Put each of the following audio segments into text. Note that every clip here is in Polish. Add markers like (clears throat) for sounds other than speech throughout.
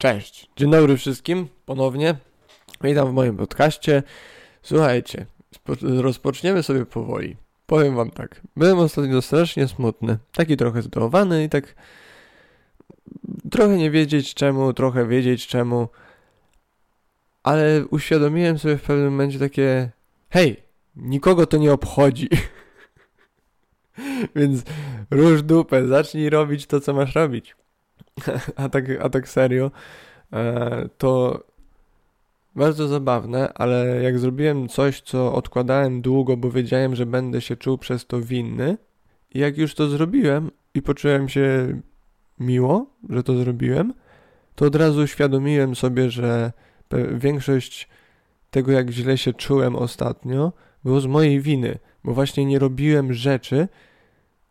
Cześć, dzień dobry wszystkim ponownie. Witam w moim podcaście. Słuchajcie, rozpoczniemy sobie powoli. Powiem wam tak, byłem ostatnio strasznie smutny, taki trochę zdołowany i tak trochę nie wiedzieć czemu, trochę wiedzieć czemu, ale uświadomiłem sobie w pewnym momencie takie hej, nikogo to nie obchodzi. (laughs) Więc rusz dupę, zacznij robić to, co masz robić. A, tak, a tak serio, e, to bardzo zabawne, ale jak zrobiłem coś, co odkładałem długo, bo wiedziałem, że będę się czuł przez to winny, i jak już to zrobiłem i poczułem się miło, że to zrobiłem, to od razu uświadomiłem sobie, że większość tego, jak źle się czułem ostatnio, było z mojej winy, bo właśnie nie robiłem rzeczy,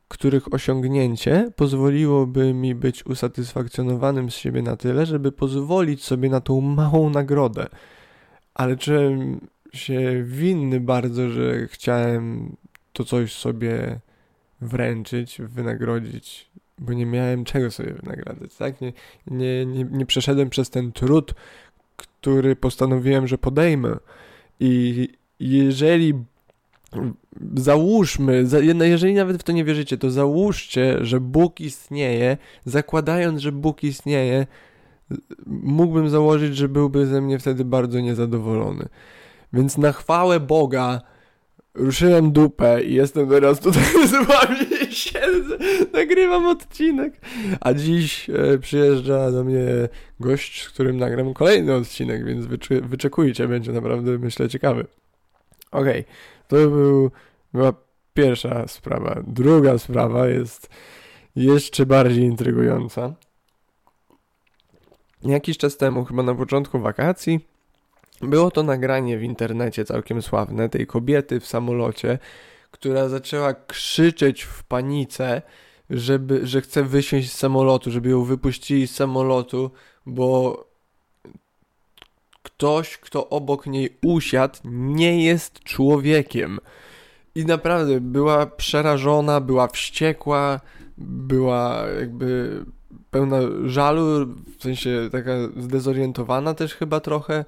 których osiągnięcie pozwoliłoby mi być usatysfakcjonowanym z siebie na tyle, żeby pozwolić sobie na tą małą nagrodę. Ale czułem się winny bardzo, że chciałem to coś sobie wręczyć, wynagrodzić, bo nie miałem czego sobie wynagradzać, tak? Nie, nie, nie, nie przeszedłem przez ten trud, który postanowiłem, że podejmę. I jeżeli załóżmy, jeżeli nawet w to nie wierzycie, to załóżcie, że Bóg istnieje, zakładając, że Bóg istnieje, mógłbym założyć, że byłby ze mnie wtedy bardzo niezadowolony. Więc na chwałę Boga ruszyłem dupę i jestem teraz tutaj (laughs) z wami, siedzę, nagrywam odcinek. A dziś e, przyjeżdża do mnie gość, z którym nagram kolejny odcinek, więc wyczekujcie, będzie naprawdę, myślę, ciekawy. Okej, okay. To był, była pierwsza sprawa. Druga sprawa jest jeszcze bardziej intrygująca. Jakiś czas temu, chyba na początku wakacji, było to nagranie w internecie całkiem sławne tej kobiety w samolocie, która zaczęła krzyczeć w panice, żeby, że chce wysiąść z samolotu, żeby ją wypuścili z samolotu, bo ktoś, kto obok niej usiadł, nie jest człowiekiem. I naprawdę była przerażona, była wściekła, była jakby pełna żalu, w sensie taka zdezorientowana też chyba trochę.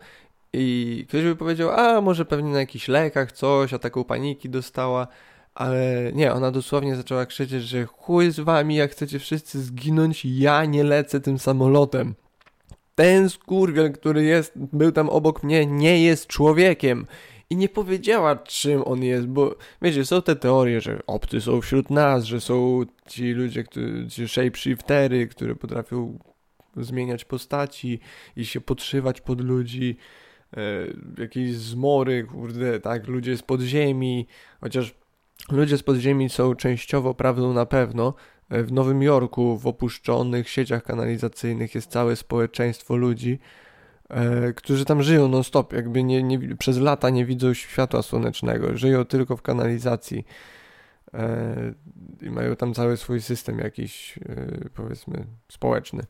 I ktoś by powiedział, a może pewnie na jakichś lekach coś, a taką paniki dostała. Ale nie, ona dosłownie zaczęła krzyczeć, że chuj z wami, jak chcecie wszyscy zginąć, ja nie lecę tym samolotem ten skurwiel, który jest, był tam obok mnie, nie jest człowiekiem. I nie powiedziała, czym on jest, bo wiecie, są te teorie, że obcy są wśród nas, że są ci ludzie, którzy, ci shapeshiftery, które potrafią zmieniać postaci i się podszywać pod ludzi, e, jakieś zmory, kurde, tak, ludzie z podziemi, chociaż ludzie z podziemi są częściowo prawdą na pewno, w Nowym Jorku, w opuszczonych sieciach kanalizacyjnych jest całe społeczeństwo ludzi, e, którzy tam żyją non-stop, jakby nie, nie, przez lata nie widzą światła słonecznego, żyją tylko w kanalizacji e, i mają tam cały swój system jakiś, e, powiedzmy, społeczny.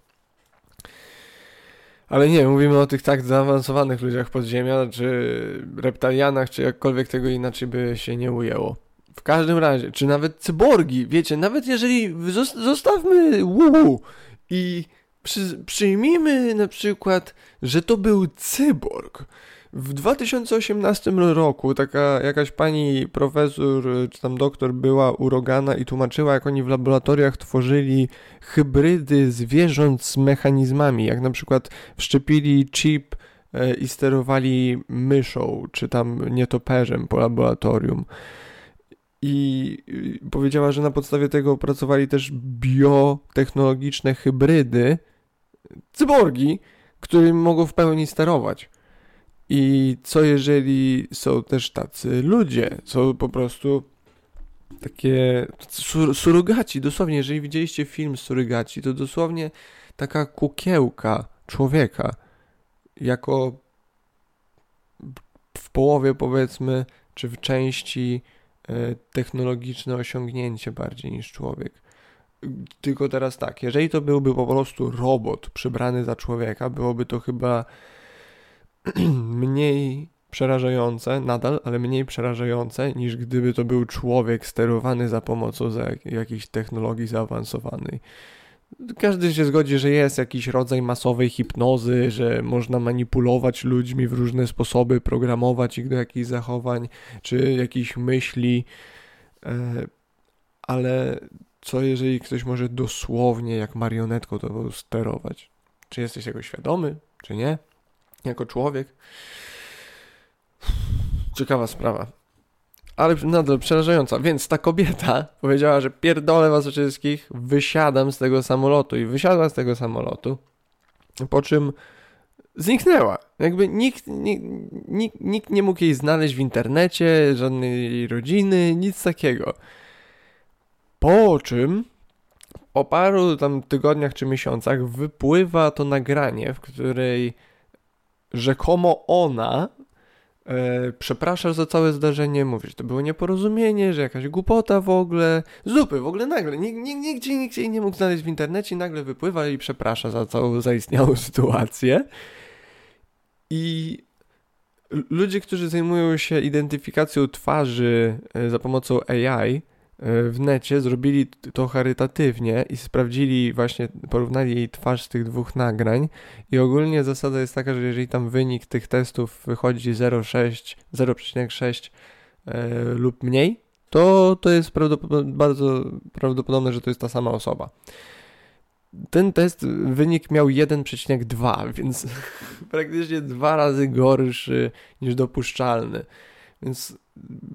Ale nie, mówimy o tych tak zaawansowanych ludziach podziemia, czy reptalianach, czy jakkolwiek tego inaczej by się nie ujęło. W każdym razie, czy nawet cyborgi, wiecie, nawet jeżeli zostawmy wu i przy, przyjmijmy na przykład, że to był cyborg. W 2018 roku taka jakaś pani profesor czy tam doktor była urogana i tłumaczyła, jak oni w laboratoriach tworzyli hybrydy zwierząt z mechanizmami, jak na przykład wszczepili chip e, i sterowali myszą, czy tam nietoperzem po laboratorium. I powiedziała, że na podstawie tego opracowali też biotechnologiczne hybrydy, cyborgi, którym mogą w pełni sterować. I co jeżeli są też tacy ludzie, są po prostu takie sur surogaci, dosłownie, jeżeli widzieliście film Surogaci, to dosłownie taka kukiełka człowieka, jako w połowie powiedzmy, czy w części technologiczne osiągnięcie bardziej niż człowiek. Tylko teraz tak, jeżeli to byłby po prostu robot przybrany za człowieka, byłoby to chyba (clears throat) mniej przerażające, nadal, ale mniej przerażające niż gdyby to był człowiek sterowany za pomocą jakiejś technologii zaawansowanej. Każdy się zgodzi, że jest jakiś rodzaj masowej hipnozy, że można manipulować ludźmi w różne sposoby, programować ich do jakichś zachowań czy jakichś myśli, e, ale co jeżeli ktoś może dosłownie jak marionetką to sterować? Czy jesteś tego świadomy, czy nie? Jako człowiek? Ciekawa sprawa. Ale nadal przerażająca. Więc ta kobieta (laughs) powiedziała, że pierdolę was wszystkich, wysiadam z tego samolotu. I wysiadła z tego samolotu. Po czym zniknęła. Jakby nikt, nikt, nikt, nikt nie mógł jej znaleźć w internecie, żadnej rodziny, nic takiego. Po czym po paru tam tygodniach czy miesiącach wypływa to nagranie, w której rzekomo ona e, przeprasza za całe zdarzenie, mówi, że to było nieporozumienie, że jakaś głupota w ogóle, zupy, w ogóle nagle, nigdzie, nigdzie, nigdzie jej nie mógł znaleźć w internecie nagle wypływa i przeprasza za całą zaistniałą (laughs) sytuację. I ludzie, którzy zajmują się identyfikacją twarzy e, za pomocą AI, w necie, zrobili to charytatywnie i sprawdzili właśnie, porównali jej twarz z tych dwóch nagrań i ogólnie zasada jest taka, że jeżeli tam wynik tych testów wychodzi 0,6, 0,6 e, lub mniej, to to jest bardzo prawdopodobne, że to jest ta sama osoba. Ten test wynik miał 1,2, więc (laughs) praktycznie dwa razy gorszy niż dopuszczalny. Więc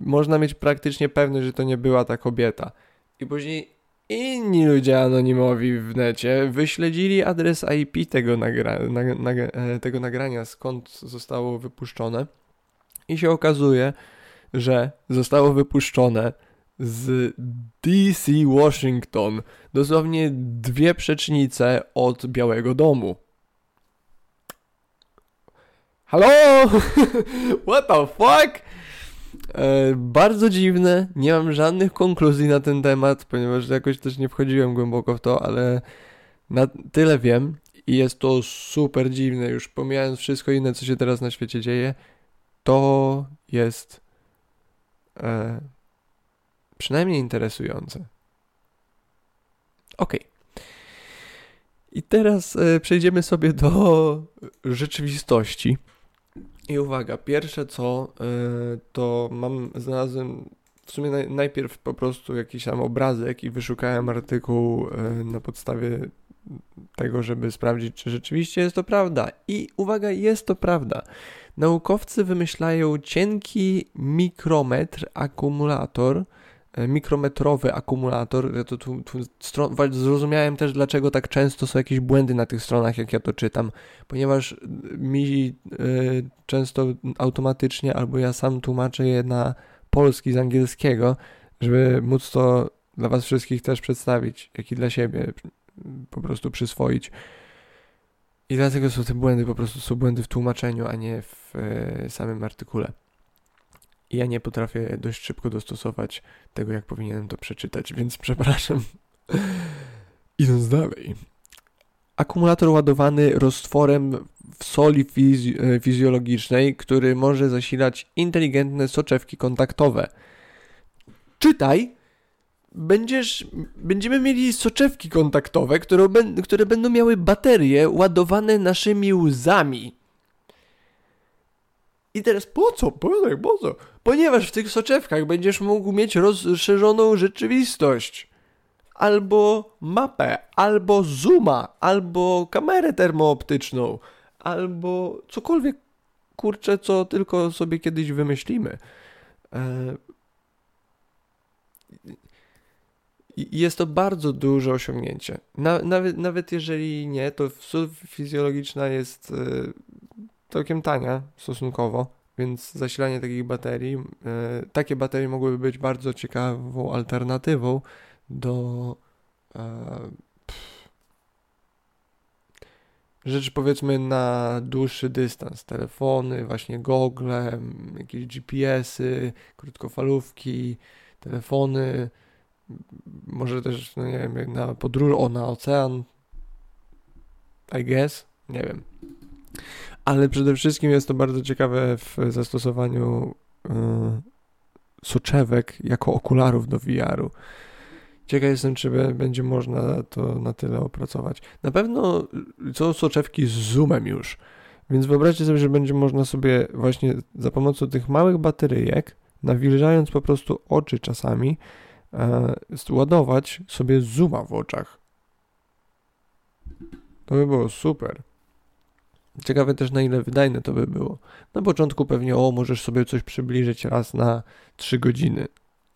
można mieć praktycznie pewność, że to nie była ta kobieta. I później inni ludzie anonimowi w necie wyśledzili adres IP tego, nagra e, tego nagrania, skąd zostało wypuszczone. I się okazuje, że zostało wypuszczone z DC Washington, dosłownie dwie przecznice od Białego Domu. Halo? (laughs) What the fuck? E, bardzo dziwne, nie mam żadnych konkluzji na ten temat, ponieważ jakoś też nie wchodziłem głęboko w to, ale na tyle wiem i jest to super dziwne, już pomijając wszystko inne, co się teraz na świecie dzieje, to jest e, przynajmniej interesujące. Ok. I teraz e, przejdziemy sobie do rzeczywistości. I uwaga, pierwsze co, yy, to mam, znalazłem w sumie naj, najpierw po prostu jakiś tam obrazek i wyszukałem artykuł yy, na podstawie tego, żeby sprawdzić, czy rzeczywiście jest to prawda. I uwaga, jest to prawda. Naukowcy wymyślają cienki mikrometr akumulator, mikrometrowy akumulator. Ja to tu, tu stron, zrozumiałem też, dlaczego tak często są jakieś błędy na tych stronach, jak ja to czytam, ponieważ mi y, często automatycznie albo ja sam tłumaczę je na polski z angielskiego, żeby móc to dla Was wszystkich też przedstawić, jak i dla siebie po prostu przyswoić. I dlatego są te błędy, po prostu są błędy w tłumaczeniu, a nie w y, samym artykule ja nie potrafię dość szybko dostosować tego, jak powinienem to przeczytać, (laughs) więc przepraszam. Idąc dalej. Akumulator ładowany roztworem w soli fiz e, fizjologicznej, który może zasilać inteligentne soczewki kontaktowe. Czytaj! Będziesz, będziemy mieli soczewki kontaktowe, które, które będą miały baterie ładowane naszymi łzami. I teraz po co? Po co? Po co? Ponieważ w tych soczewkach będziesz mógł mieć rozszerzoną rzeczywistość. Albo mapę, albo zooma, albo kamerę termooptyczną, albo cokolwiek kurczę, co tylko sobie kiedyś wymyślimy. E, jest to bardzo duże osiągnięcie. nawet, nawet jeżeli nie, to fizjologiczna jest e, całkiem tania stosunkowo, więc zasilanie takich baterii, e, takie baterie mogłyby być bardzo ciekawą alternatywą do e, rzeczy powiedzmy na dłuższy dystans. Telefony, właśnie gogle, jakieś GPS-y, krótkofalówki, telefony, może też, no nie wiem, na podróż, o, na ocean, I guess, nie wiem ale przede wszystkim jest to bardzo ciekawe w zastosowaniu yy, soczewek jako okularów do VR-u. Ciekaw jestem, czy będzie można to na tyle opracować. Na pewno są soczewki z zoomem już, więc wyobraźcie sobie, że będzie można sobie właśnie za pomocą tych małych bateryjek, nawilżając po prostu oczy czasami, e, ładować sobie zooma w oczach. To by było super. Ciekawe też na ile wydajne to by było. Na początku pewnie o, możesz sobie coś przybliżyć raz na 3 godziny,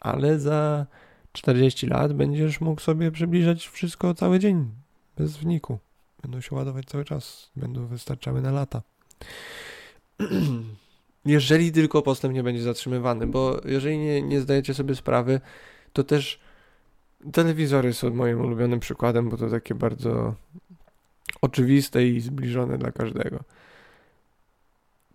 ale za 40 lat będziesz mógł sobie przybliżać wszystko cały dzień, bez wniku. Będą się ładować cały czas, będą wystarczały na lata. (clears throat) jeżeli tylko postęp nie będzie zatrzymywany, bo jeżeli nie, nie zdajecie sobie sprawy, to też telewizory są moim ulubionym przykładem, bo to takie bardzo oczywiste i zbliżone dla każdego.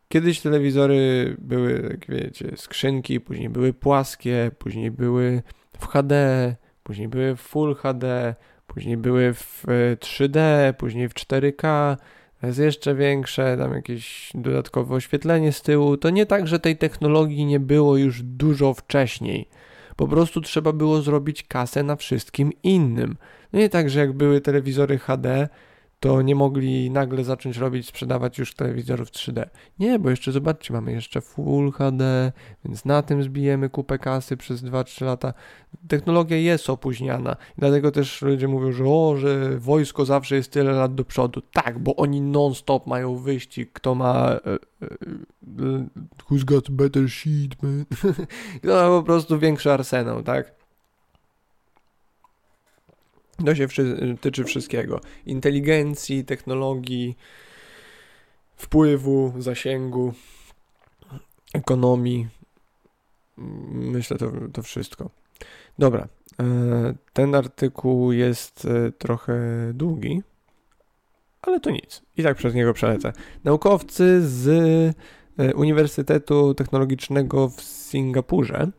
Kiedyś telewizory były, jak wiecie, skrzynki, później były płaskie, później były w HD, później były w Full HD, później były w 3D, e, później w 4K, jest jeszcze większe, tam jakieś dodatkowe oświetlenie z tyłu. To nie tak, że tej technologii nie było już dużo wcześniej. Po prostu trzeba było zrobić kasę na wszystkim innym. No nie tak, że jak były telewizory HD, to nie mogli nagle zacząć robić, sprzedawać już telewizorów 3D. Nie, bo jeszcze zobaczcie, mamy jeszcze Full HD, więc na tym zbijemy kupę kasy przez 2-3 lata. Technologia jest opóźniana, dlatego też ludzie mówią, że o, że wojsko zawsze jest tyle lat do przodu. Tak, bo oni non-stop mają wyścig, kto ma e, e, who's got better sheet, man. (laughs) kto ma po prostu większy arsenał, tak? To się tyczy wszystkiego. Inteligencji, technologii, wpływu, zasięgu, ekonomii. Myślę to, to wszystko. Dobra. E, ten artykuł jest e, trochę długi, ale to nic. I tak przez niego przelecę. Naukowcy z e, Uniwersytetu Technologicznego w Singapurze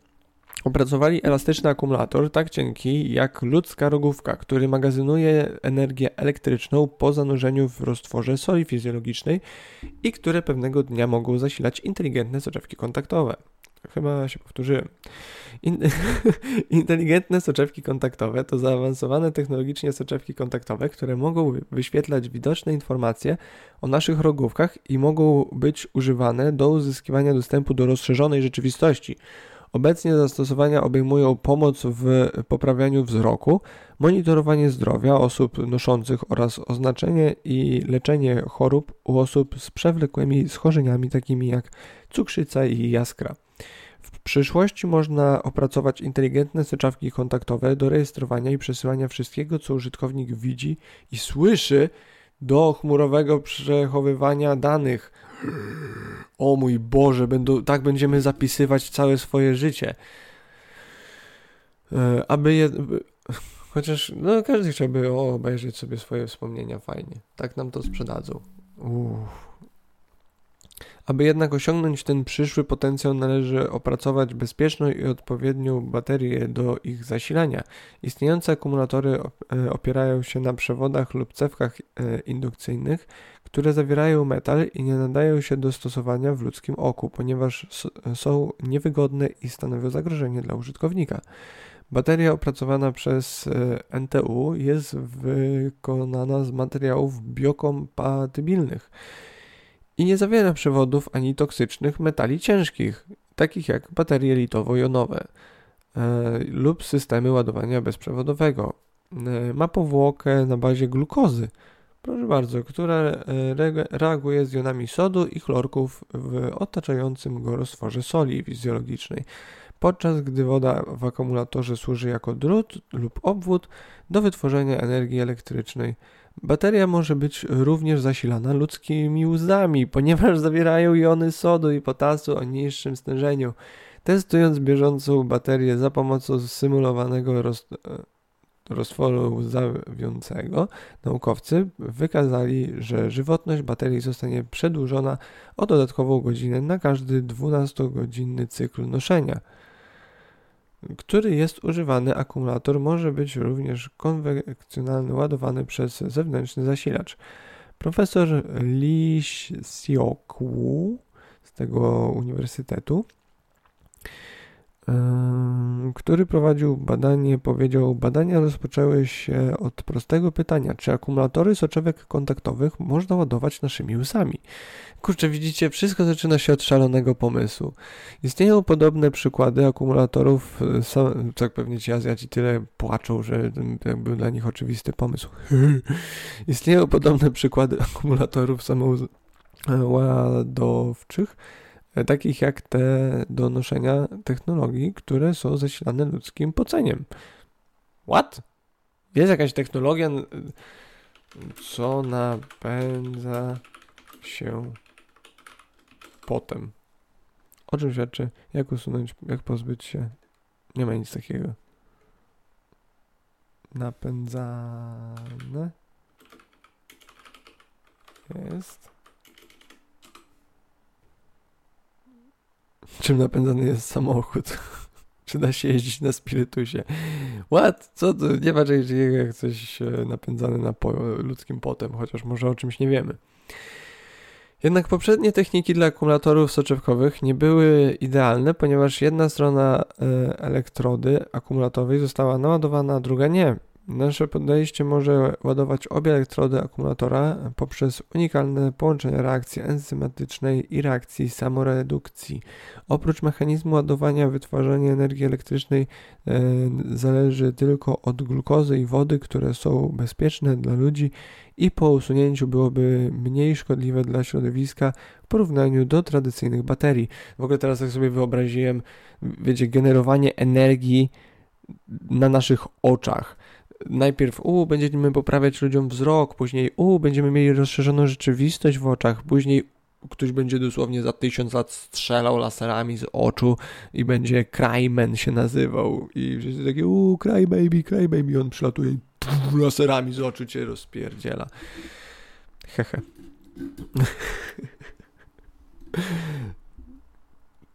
Opracowali elastyczny akumulator tak cienki jak ludzka rogówka, który magazynuje energię elektryczną po zanurzeniu w roztworze soli fizjologicznej i które pewnego dnia mogą zasilać inteligentne soczewki kontaktowe. Chyba się powtórzyłem. In (laughs) inteligentne soczewki kontaktowe to zaawansowane technologicznie soczewki kontaktowe, które mogą wyświetlać widoczne informacje o naszych rogówkach i mogą być używane do uzyskiwania dostępu do rozszerzonej rzeczywistości Obecnie zastosowania obejmują pomoc w poprawianiu wzroku, monitorowanie zdrowia osób noszących oraz oznaczenie i leczenie chorób u osób z przewlekłymi schorzeniami takimi jak cukrzyca i jaskra. W przyszłości można opracować inteligentne soczewki kontaktowe do rejestrowania i przesyłania wszystkiego, co użytkownik widzi i słyszy do chmurowego przechowywania danych o mój Boże, będą, tak będziemy zapisywać całe swoje życie. E, aby je, chociaż no, każdy chciałby obejrzeć sobie swoje wspomnienia fajnie. Tak nam to sprzedadzą. Uff. Aby jednak osiągnąć ten przyszły potencjał, należy opracować bezpieczną i odpowiednią baterię do ich zasilania. Istniejące akumulatory e, opierają się na przewodach lub cewkach e, indukcyjnych, które zawierają metal i nie nadają się do stosowania w ludzkim oku, ponieważ są niewygodne i stanowią zagrożenie dla użytkownika. Bateria opracowana przez e, NTU jest wykonana z materiałów biokompatybilnych i nie zawiera przewodów ani toksycznych metali ciężkich, takich jak baterie litowo-jonowe e, lub systemy ładowania bezprzewodowego. E, ma powłokę na bazie glukozy, proszę bardzo, która e, reaguje z jonami sodu i chlorków w otaczającym go roztworze soli fizjologicznej, podczas gdy woda w akumulatorze służy jako drut lub obwód do wytworzenia energii elektrycznej. Bateria może być również zasilana ludzkimi łzami, ponieważ zawierają jony sodu i potasu o niższym stężeniu. Testując bieżącą baterię za pomocą symulowanego roz, roztworu łzawiącego, naukowcy wykazali, że żywotność baterii zostanie przedłużona o dodatkową godzinę na każdy 12-godzinny cykl noszenia który jest używany akumulator może być również konwenkcjonalny ładowany przez zewnętrzny zasilacz. Profesor Lee Xiokwu z tego uniwersytetu który prowadził badanie, powiedział: Badania rozpoczęły się od prostego pytania, czy akumulatory soczewek kontaktowych można ładować naszymi łzami. Kurczę, widzicie, wszystko zaczyna się od szalonego pomysłu. Istnieją podobne przykłady akumulatorów, tak pewnie ci Azjaci tyle płaczą, że był dla nich oczywisty pomysł. (laughs) Istnieją podobne przykłady akumulatorów samoładowczych, E, takich jak te do noszenia technologii, które są zasilane ludzkim poceniem. What? Jest jakaś technologia, co napędza się potem. O czym świadczy? Jak usunąć, jak pozbyć się? Nie ma nic takiego. Napędzane jest czym napędzany jest samochód. (laughs) Czy da się jeździć na spirytusie? What? Co to? Nie ma czegoś jak coś e, napędzane na po ludzkim potem, chociaż może o czymś nie wiemy. Jednak poprzednie techniki dla akumulatorów soczewkowych nie były idealne, ponieważ jedna strona e, elektrody akumulatowej została naładowana, a druga nie. Nasze podejście może ładować obie elektrody akumulatora poprzez unikalne połączenie reakcji enzymatycznej i reakcji samoredukcji. Oprócz mechanizmu ładowania, wytwarzanie energii elektrycznej e, zależy tylko od glukozy i wody, które są bezpieczne dla ludzi i po usunięciu byłoby mniej szkodliwe dla środowiska w porównaniu do tradycyjnych baterii. W ogóle teraz jak sobie wyobraziłem, wiecie, generowanie energii na naszych oczach najpierw u, będziemy poprawiać ludziom wzrok, później u, będziemy mieli rozszerzoną rzeczywistość w oczach, później ktoś będzie dosłownie za tysiąc lat strzelał laserami z oczu i będzie Cryman się nazywał i wszyscy takie u, cry baby, cry baby, on przylatuje i pff, laserami z oczu cię rozpierdziela. Hehe. (laughs)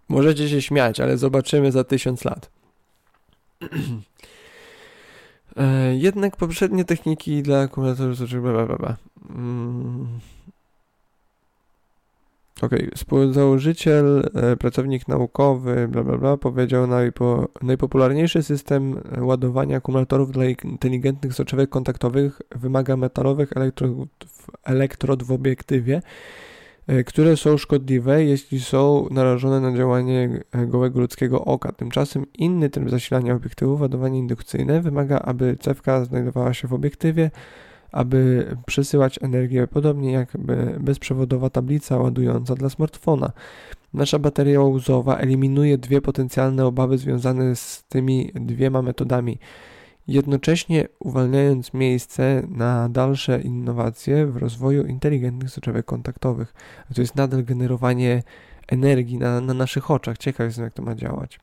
Możecie się śmiać, ale zobaczymy za tysiąc lat. (clears throat) E, jednak poprzednie techniki dla akumulatorów znaczy bla, bla, bla. Mm. Ok, współzałożyciel, e, pracownik naukowy, bla bla bla, powiedział najpo, najpopularniejszy system ładowania akumulatorów dla inteligentnych soczewek kontaktowych wymaga metalowych elektrod, elektrod w obiektywie, które są szkodliwe, jeśli są narażone na działanie e, gołego ludzkiego oka. Tymczasem inny tryb zasilania obiektywu, ładowanie indukcyjne, wymaga, aby cewka znajdowała się w obiektywie, aby przesyłać energię, podobnie jak bezprzewodowa tablica ładująca dla smartfona. Nasza bateria łzowa eliminuje dwie potencjalne obawy związane z tymi dwiema metodami jednocześnie uwalniając miejsce na dalsze innowacje w rozwoju inteligentnych soczewek kontaktowych. To jest nadal generowanie energii na, na naszych oczach. Ciekaw jestem, jak to ma działać.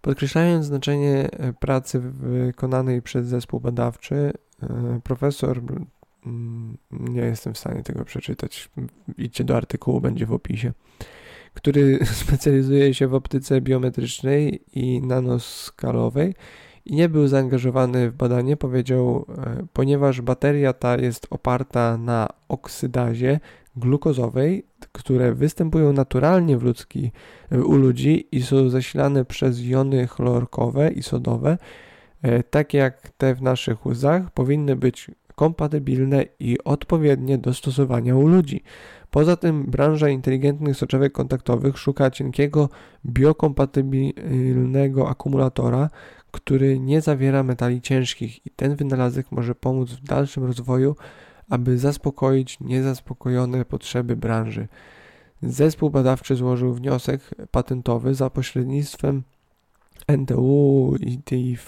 Podkreślając znaczenie e, pracy wykonanej przez zespół badawczy, e, profesor, nie jestem w stanie tego przeczytać, idźcie do artykułu, będzie w opisie, który (laughs) specjalizuje się w optyce biometrycznej i nanoskalowej, i nie był zaangażowany w badanie, powiedział, e, ponieważ bateria ta jest oparta na oksydazie glukozowej, które występują naturalnie w ludzki, u ludzi i są zasilane przez jony chlorkowe i sodowe, e, takie jak te w naszych łzach, powinny być kompatybilne i odpowiednie do stosowania u ludzi. Poza tym branża inteligentnych soczewek kontaktowych szuka cienkiego, biokompatybilnego akumulatora, który nie zawiera metali ciężkich i ten wynalazek może pomóc w dalszym rozwoju, aby zaspokoić niezaspokojone potrzeby branży. Zespół badawczy złożył wniosek patentowy za pośrednictwem NTU i tej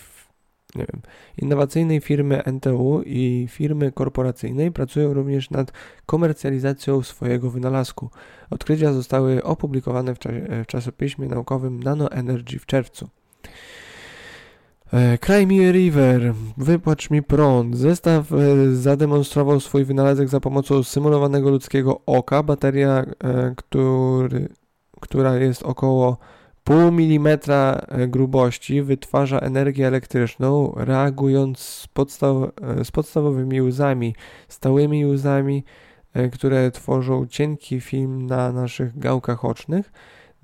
nie wiem, innowacyjnej firmy NTU i firmy korporacyjnej pracują również nad komercjalizacją swojego wynalazku. Odkrycia zostały opublikowane w, w czasopiśmie naukowym Nano Energy w czerwcu. E, Cry Me River, wypłacz mi prąd. Zestaw e, zademonstrował swój wynalazek za pomocą symulowanego ludzkiego oka. Bateria, e, który, która jest około pół milimetra grubości, wytwarza energię elektryczną, reagując z, podstaw, z podstawowymi łzami, stałymi łzami, które tworzą cienki film na naszych gałkach ocznych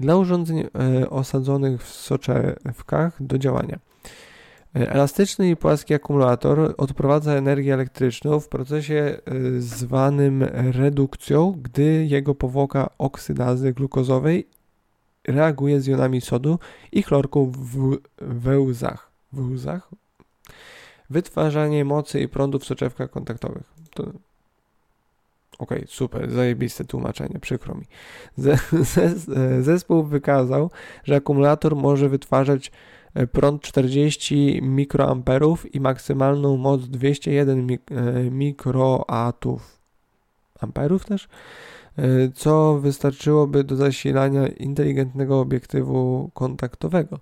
dla urządzeń osadzonych w soczewkach do działania. E, elastyczny i płaski akumulator odprowadza energię elektryczną w procesie zwanym redukcją, gdy jego powłoka oksydazy glukozowej reaguje z jonami sodu i chlorku w wełzach. W łzach? Wytwarzanie mocy i prądu w soczewkach kontaktowych. To... Okej, okay, super, zajebiste tłumaczenie, przykro mi. (laughs) Zespół wykazał, że akumulator może wytwarzać e, prąd 40 mikroamperów i maksymalną moc 201 mik e, mikroatów. Amperów też? E, co wystarczyłoby do zasilania inteligentnego obiektywu kontaktowego.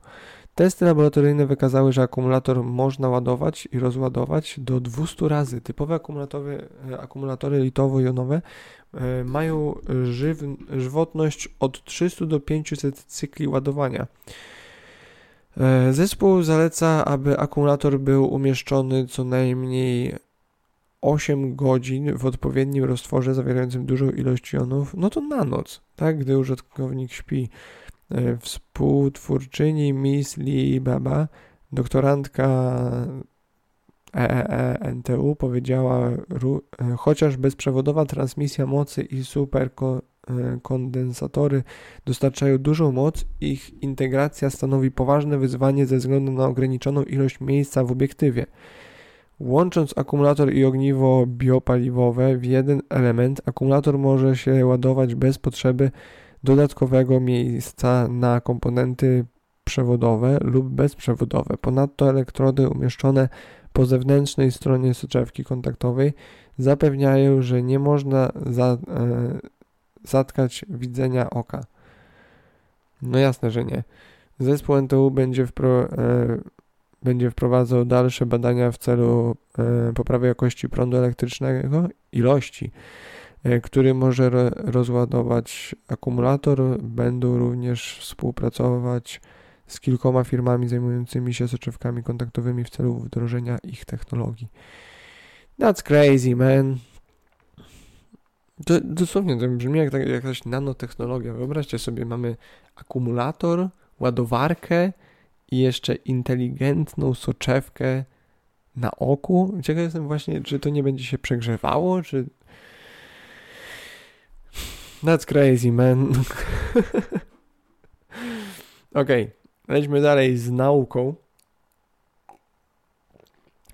Testy laboratoryjne wykazały, że akumulator można ładować i rozładować do 200 razy. Typowe akumulatory, e, akumulatory litowo-jonowe e, mają żyw, żywotność od 300 do 500 cykli ładowania. Zespół zaleca, aby akumulator był umieszczony co najmniej 8 godzin w odpowiednim roztworze zawierającym dużą ilość jonów, no to na noc, tak, gdy użytkownik śpi. E, współtwórczyni Miss Lee Baba, doktorantka EEE NTU powiedziała, e, chociaż bezprzewodowa transmisja mocy i superkondensatory dostarczają dużą moc, ich integracja stanowi poważne wyzwanie ze względu na ograniczoną ilość miejsca w obiektywie. Łącząc akumulator i ogniwo biopaliwowe w jeden element, akumulator może się ładować bez potrzeby dodatkowego miejsca na komponenty przewodowe lub bezprzewodowe. Ponadto elektrody umieszczone po zewnętrznej stronie soczewki kontaktowej zapewniają, że nie można za, e, zatkać widzenia oka. No jasne, że nie. Zespół NTU będzie wpro, e, będzie wprowadzał dalsze badania w celu e, poprawy jakości prądu elektrycznego, ilości, e, który może rozładować akumulator. Będą również współpracować z kilkoma firmami zajmującymi się soczewkami kontaktowymi w celu wdrożenia ich technologii. That's crazy, man. Dosłownie to brzmi jak tak, jakaś nanotechnologia. Wyobraźcie sobie, mamy akumulator, ładowarkę, i jeszcze inteligentną soczewkę na oku. Ciekaw jestem właśnie, czy to nie będzie się przegrzewało, czy... That's crazy, man. (laughs) Okej, okay. lećmy dalej z nauką.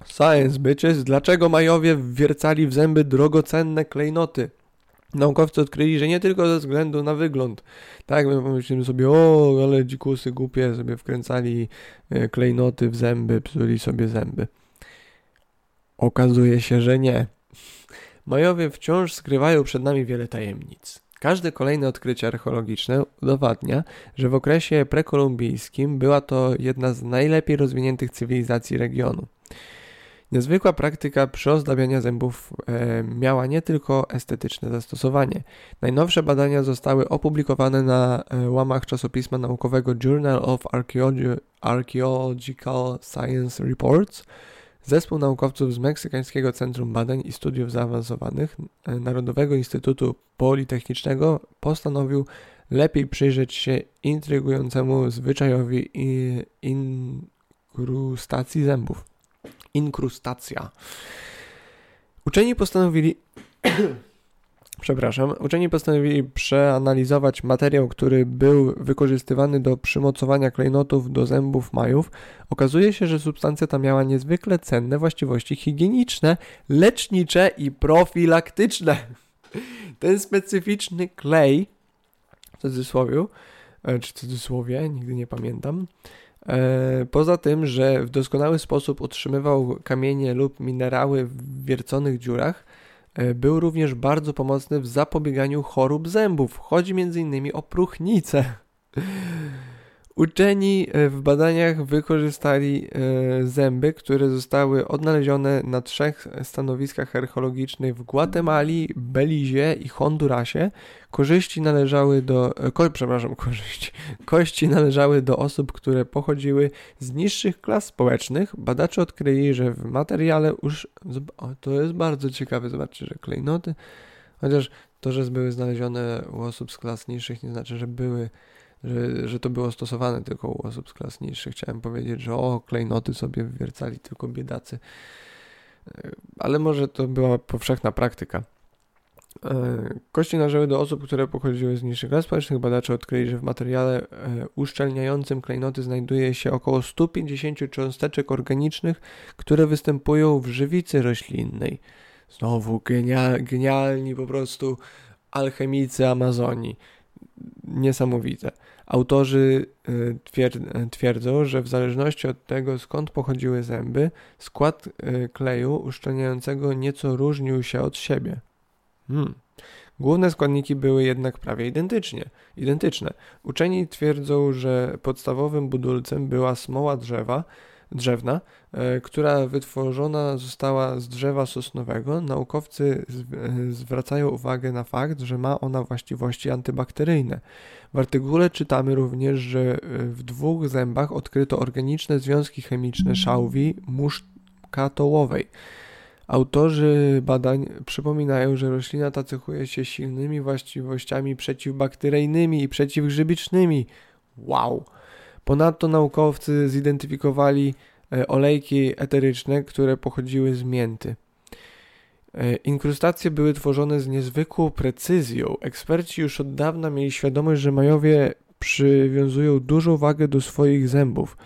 Science bitches. Dlaczego Majowie wwiercali w zęby drogocenne klejnoty? Naukowcy odkryli, że nie tylko ze względu na wygląd. Tak, my pomyślimy sobie, o, ale dzikusy głupie sobie wkręcali e, klejnoty w zęby, psuli sobie zęby. Okazuje się, że nie. Majowie wciąż skrywają przed nami wiele tajemnic. Każde kolejne odkrycie archeologiczne udowadnia, że w okresie prekolumbijskim była to jedna z najlepiej rozwiniętych cywilizacji regionu. Niezwykła praktyka przyozdabiania zębów e, miała nie tylko estetyczne zastosowanie. Najnowsze badania zostały opublikowane na e, łamach czasopisma naukowego Journal of Archaeological Science Reports. Zespół naukowców z Meksykańskiego Centrum Badań i Studiów Zaawansowanych e, Narodowego Instytutu Politechnicznego postanowił lepiej przyjrzeć się intrygującemu zwyczajowi inkrustacji zębów inkrustacja. Uczeni postanowili. (clears throat) Przepraszam, uczeni postanowili przeanalizować materiał, który był wykorzystywany do przymocowania klejnotów do zębów majów. Okazuje się, że substancja ta miała niezwykle cenne właściwości higieniczne, lecznicze i profilaktyczne. (laughs) Ten specyficzny klej, w cudzysłowie, e, czy cudzysłowie, nigdy nie pamiętam, poza tym, że w doskonały sposób utrzymywał kamienie lub minerały w wierconych dziurach, e, był również bardzo pomocny w zapobieganiu chorób zębów. Chodzi m.in. o próchnicę. Uczeni e, w badaniach wykorzystali e, zęby, które zostały odnalezione na trzech stanowiskach archeologicznych w Gwatemali, Belizie i Hondurasie. Korzyści należały do, e, ko, przepraszam, (laughs) korzyści, kości należały do osób, które pochodziły z niższych klas społecznych. Badacze odkryli, że w materiale już, o, to jest bardzo ciekawe, zobaczcie, że klejnoty, chociaż to, że były znalezione u osób z klas niższych nie znaczy, że były że, że to było stosowane tylko u osób z klas niższych. Chciałem powiedzieć, że o, klejnoty sobie wywiercali tylko biedacy. E, ale może to była powszechna praktyka. E, kości należały do osób, które pochodziły z niższych klas społecznych. Badacze odkryli, że w materiale e, uszczelniającym klejnoty znajduje się około 150 cząsteczek organicznych, które występują w żywicy roślinnej. Znowu genialni po prostu alchemicy Amazonii. Niesamowite. Autorzy e, twierdzą, że w zależności od tego, skąd pochodziły zęby, skład kleju uszczelniającego nieco różnił się od siebie. Hmm. Główne składniki były jednak prawie identycznie, identyczne. Uczeni twierdzą, że podstawowym budulcem była smoła drzewa, drzewna, która wytworzona została z drzewa sosnowego. Naukowcy e, zwracają uwagę na fakt, że ma ona właściwości antybakteryjne. W artykule czytamy również, że e, w dwóch zębach odkryto organiczne związki chemiczne szałwi muszkatołowej. Autorzy badań przypominają, że roślina ta cechuje się silnymi właściwościami przeciwbakteryjnymi i przeciwgrzybicznymi. Wow! Ponadto naukowcy zidentyfikowali e, olejki eteryczne, które pochodziły z mięty. E, inkrustacje były tworzone z niezwykłą precyzją. Eksperci już od dawna mieli świadomość, że Majowie przywiązują dużą wagę do swoich zębów.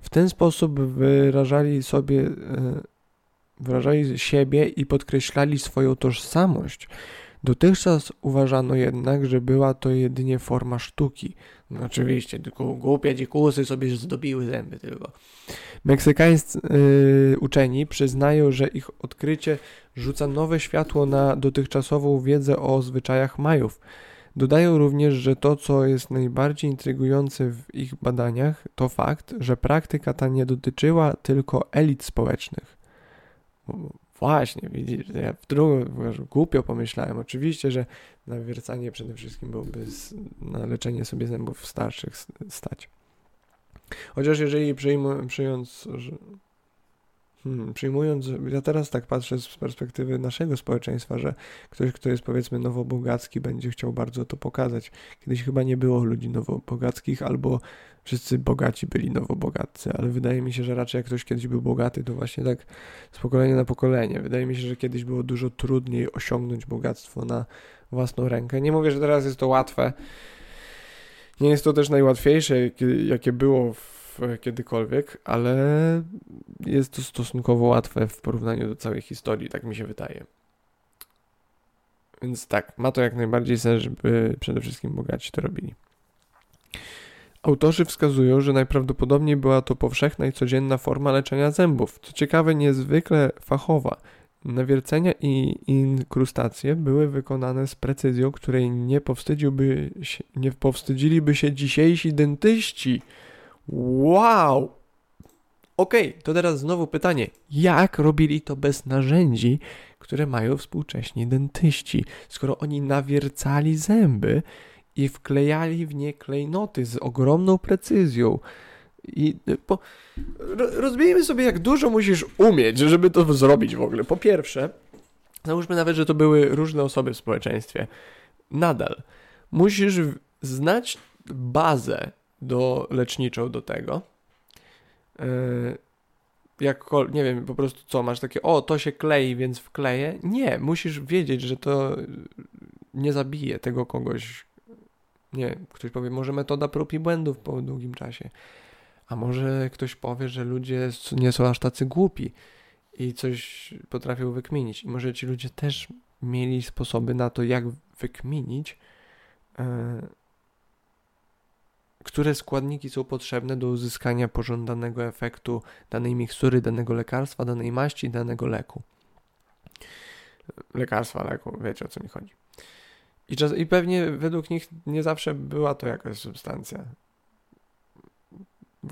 W ten sposób wyrażali sobie e, wyrażali siebie i podkreślali swoją tożsamość. Dotychczas uważano jednak, że była to jedynie forma sztuki. No oczywiście, tylko głupie dzikusy sobie zdobiły zęby tylko. Meksykańscy yy, uczeni przyznają, że ich odkrycie rzuca nowe światło na dotychczasową wiedzę o zwyczajach Majów. Dodają również, że to, co jest najbardziej intrygujące w ich badaniach, to fakt, że praktyka ta nie dotyczyła tylko elit społecznych. Właśnie, widzisz, ja w drugą, głupio pomyślałem. Oczywiście, że nawiercanie przede wszystkim byłoby z, na leczenie sobie zębów starszych stać. Chociaż jeżeli przyjmując, przyjąc, że, hmm, przyjmując, ja teraz tak patrzę z perspektywy naszego społeczeństwa, że ktoś, kto jest powiedzmy nowobogacki, będzie chciał bardzo to pokazać. Kiedyś chyba nie było ludzi nowobogackich, albo wszyscy bogaci byli nowobogatcy, ale wydaje mi się, że raczej jak ktoś kiedyś był bogaty, to właśnie tak z pokolenia na pokolenie. Wydaje mi się, że kiedyś było dużo trudniej osiągnąć bogactwo na własną rękę. Nie mówię, że teraz jest to łatwe. Nie jest to też najłatwiejsze, jakie było w, kiedykolwiek, ale jest to stosunkowo łatwe w porównaniu do całej historii, tak mi się wydaje. Więc tak, ma to jak najbardziej sens, żeby przede wszystkim bogaci to robili. Autorzy wskazują, że najprawdopodobniej była to powszechna i codzienna forma leczenia zębów. Co ciekawe, niezwykle fachowa. Nawiercenia i inkrustacje były wykonane z precyzją, której nie, powstydziłby się, nie powstydziliby się dzisiejsi dentyści. Wow! Okej, okay, to teraz znowu pytanie. Jak robili to bez narzędzi, które mają współcześni dentyści? Skoro oni nawiercali zęby, i wklejali w nie klejnoty z ogromną precyzją. I po, rozbijmy sobie, jak dużo musisz umieć, żeby to zrobić w ogóle. Po pierwsze, załóżmy nawet, że to były różne osoby w społeczeństwie. Nadal musisz znać bazę do leczniczą do tego. Yy, nie wiem, po prostu co, masz takie, o, to się klei, więc wkleję. Nie, musisz wiedzieć, że to nie zabije tego kogoś, nie, ktoś powie, może metoda prób i błędów po długim czasie. A może ktoś powie, że ludzie nie są aż tacy głupi i coś potrafią wykminić. I może ci ludzie też mieli sposoby na to, jak wykminić, e, które składniki są potrzebne do uzyskania pożądanego efektu danej mikstury, danego lekarstwa, danej maści, danego leku. Lekarstwa, leku, wiecie o co mi chodzi. I, czas, I pewnie według nich nie zawsze była to jakaś substancja.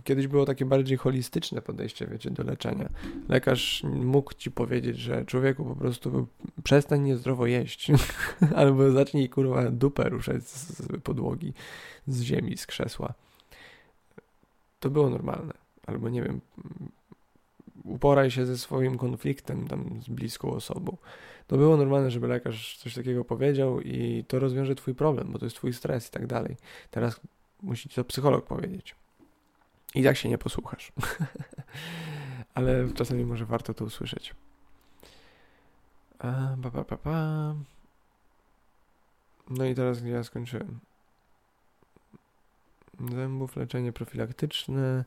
Kiedyś było takie bardziej holistyczne podejście, wiecie, do leczenia. Lekarz mógł ci powiedzieć, że człowieku po prostu przestań niezdrowo jeść, (laughs) albo zacznij kurwa dupę ruszać z podłogi, z ziemi, z krzesła. To było normalne. Albo nie wiem, uporaj się ze swoim konfliktem tam z bliską osobą to było normalne, żeby lekarz coś takiego powiedział i to rozwiąże twój problem, bo to jest twój stres i tak dalej. Teraz musi ci to psycholog powiedzieć. I tak się nie posłuchasz. (laughs) Ale czasami może warto to usłyszeć. A, pa, pa, pa, pa. No i teraz gdzie ja skończyłem? Zębów, leczenie profilaktyczne,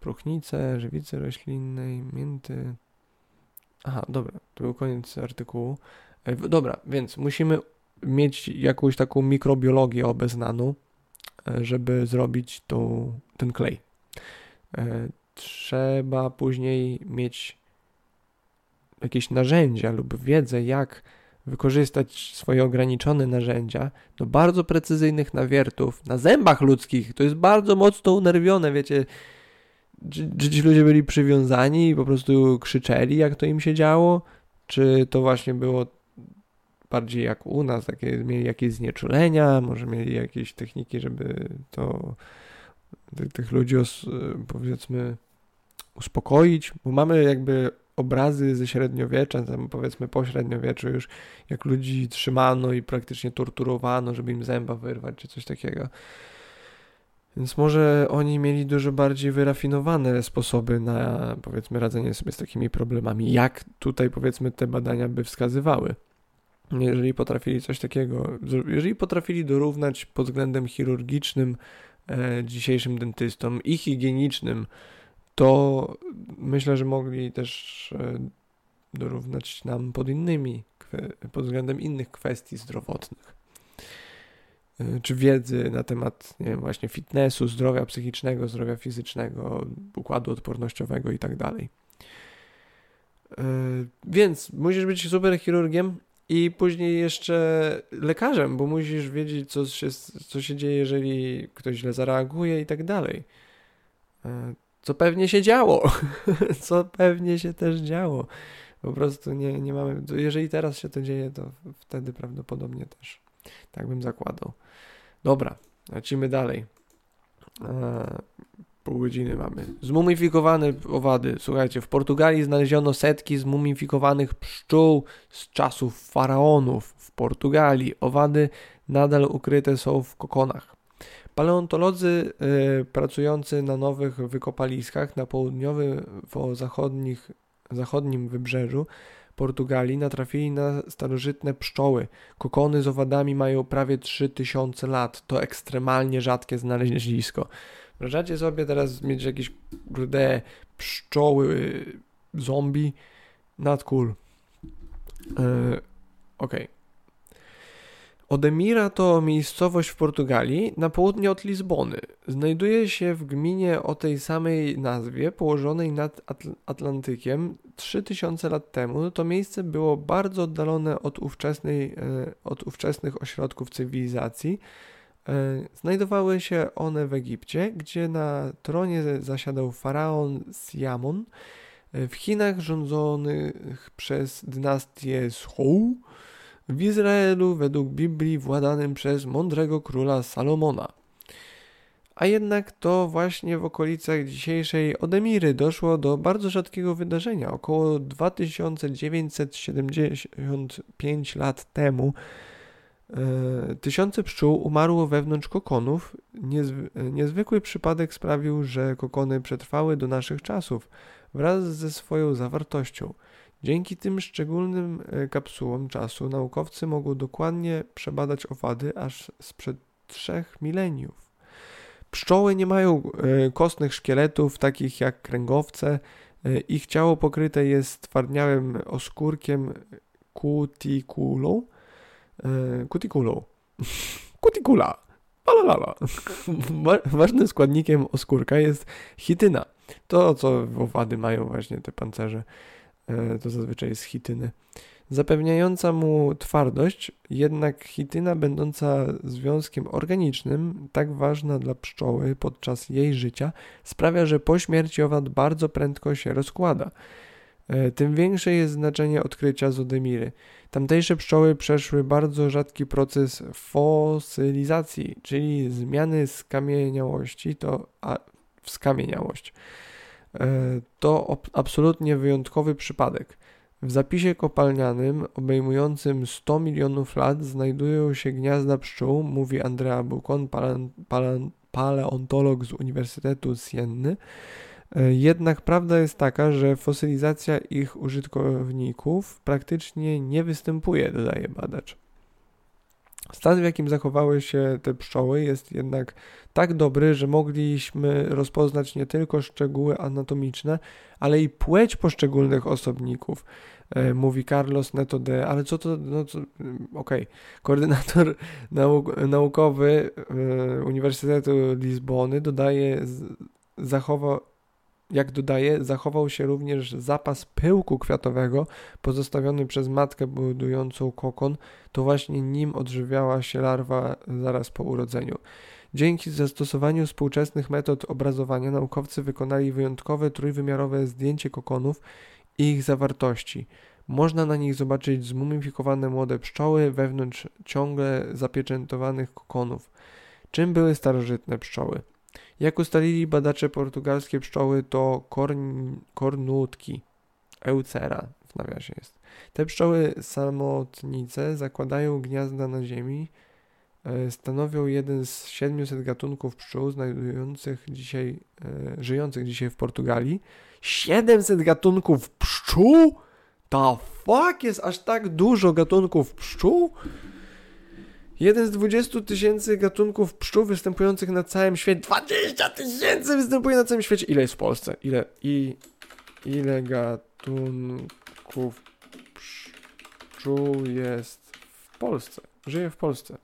próchnice, żywicy roślinnej, mięty. Aha, dobra, to był koniec artykułu. E, dobra, więc musimy mieć jakąś taką mikrobiologię obeznaną, e, żeby zrobić tą, ten klej. E, trzeba później mieć jakieś narzędzia lub wiedzę, jak wykorzystać swoje ograniczone narzędzia do bardzo precyzyjnych nawiertów na zębach ludzkich. To jest bardzo mocno unerwione, wiecie. Czy, ci ludzie byli przywiązani i po prostu krzyczeli, jak to im się działo? Czy to właśnie było bardziej jak u nas, takie, mieli jakieś znieczulenia, może mieli jakieś techniki, żeby to tych, tych ludzi os, powiedzmy uspokoić, bo mamy jakby obrazy ze średniowiecza, tam powiedzmy po średniowieczu już, jak ludzi trzymano i praktycznie torturowano, żeby im zęba wyrwać, czy coś takiego. Więc może oni mieli dużo bardziej wyrafinowane sposoby na, powiedzmy, radzenie sobie z takimi problemami, jak tutaj, powiedzmy, te badania by wskazywały. Jeżeli potrafili coś takiego, jeżeli potrafili dorównać pod względem chirurgicznym e, dzisiejszym dentystom i higienicznym, to myślę, że mogli też e, dorównać nam pod innymi, pod względem innych kwestii zdrowotnych. E, czy wiedzy na temat, nie wiem, właśnie fitnessu, zdrowia psychicznego, zdrowia fizycznego, układu odpornościowego i tak dalej. E, więc musisz być super chirurgiem i później jeszcze lekarzem, bo musisz wiedzieć, co się, co się dzieje, jeżeli ktoś źle zareaguje i tak dalej co pewnie się działo, (laughs) co pewnie się też działo. Po prostu nie, nie mamy, jeżeli teraz się to dzieje, to wtedy prawdopodobnie też. Tak bym zakładał. Dobra, lecimy dalej. Eee, pół godziny mamy. Zmumifikowane owady. Słuchajcie, w Portugalii znaleziono setki zmumifikowanych pszczół z czasów faraonów. W Portugalii owady nadal ukryte są w kokonach. Paleontolodzy y, pracujący na nowych wykopaliskach na południowo-zachodnich zachodnim wybrzeżu Portugalii natrafili na starożytne pszczoły. Kokony z owadami mają prawie 3000 lat. To ekstremalnie rzadkie znalezisko. Wyobrażacie sobie teraz mieć jakieś kurde pszczoły zombie? Not cool. Yy, Okej. Okay. Odemira to miejscowość w Portugalii na południe od Lizbony. Znajduje się w gminie o tej samej nazwie, położonej nad Atl Atlantykiem. 3000 lat temu to miejsce było bardzo oddalone od, ówczesnej, e, od ówczesnych ośrodków cywilizacji. E, znajdowały się one w Egipcie, gdzie na tronie zasiadał faraon Siamon. E, w Chinach rządzonych przez dynastię Zhou w Izraelu według Biblii władanym przez mądrego króla Salomona. A jednak to właśnie w okolicach dzisiejszej Odemiry doszło do bardzo rzadkiego wydarzenia. Około 2975 lat temu e, tysiące pszczół umarło wewnątrz kokonów. Niezwy niezwykły przypadek sprawił, że kokony przetrwały do naszych czasów wraz ze swoją zawartością. Dzięki tym szczególnym e, kapsułom czasu naukowcy mogą dokładnie przebadać owady aż sprzed trzech mileniów. Pszczoły nie mają e, kostnych szkieletów takich jak kręgowce. E, ich ciało pokryte jest twardniałym oskórkiem kutikulą. Kutikulą. (laughs) Kutikula. Palalala. (laughs) Ważnym składnikiem oskórka jest chityna. To, co owady mają właśnie te pancerze. E, to zazwyczaj jest chityny. Zapewniająca mu twardość, jednak chityna będąca związkiem organicznym, tak ważna dla pszczoły podczas jej życia, sprawia, że po śmierci owad bardzo prędko się rozkłada. E, tym większe jest znaczenie odkrycia zodemiry. Tamtejsze pszczoły przeszły bardzo rzadki proces fosylizacji, czyli zmiany skamieniałości to a, w skamieniałość. E, to absolutnie wyjątkowy przypadek. W zapisie kopalnianym obejmującym 100 milionów lat znajdują się gniazda pszczół, mówi Andrea Bucon, paleontolog z Uniwersytetu Sienny. E, jednak prawda jest taka, że fosylizacja ich użytkowników praktycznie nie występuje, dodaje badacz. Stan, w jakim zachowały się te pszczoły, jest jednak tak dobry, że mogliśmy rozpoznać nie tylko szczegóły anatomiczne, ale i płeć poszczególnych osobników. E, mówi Carlos Neto de, ale co to, no co, okej, okay. koordynator (laughs) nauk naukowy e, Uniwersytetu Lizbony dodaje, zachował, jak dodaje, zachował się również zapas pyłku kwiatowego pozostawiony przez matkę budującą kokon, to właśnie nim odżywiała się larwa zaraz po urodzeniu. Dzięki zastosowaniu współczesnych metod obrazowania naukowcy wykonali wyjątkowe trójwymiarowe zdjęcie kokonów i ich zawartości. Można na nich zobaczyć zmumifikowane młode pszczoły wewnątrz ciągle zapieczętowanych kokonów. Czym były starożytne pszczoły? Jak ustalili badacze portugalskie pszczoły to korn, kornutki, eucera w nawiasie jest. Te pszczoły samotnice zakładają gniazda na ziemi, e, stanowią jeden z 700 gatunków pszczół znajdujących dzisiaj, e, żyjących dzisiaj w Portugalii. 700 gatunków pszczół? Ta fuck jest aż tak dużo gatunków pszczół? Jeden z 20 tysięcy gatunków pszczół występujących na całym świecie. 20 tysięcy występuje na całym świecie. Ile jest w Polsce? Ile? I ile gatunków pszczół jest w Polsce? Żyje w Polsce.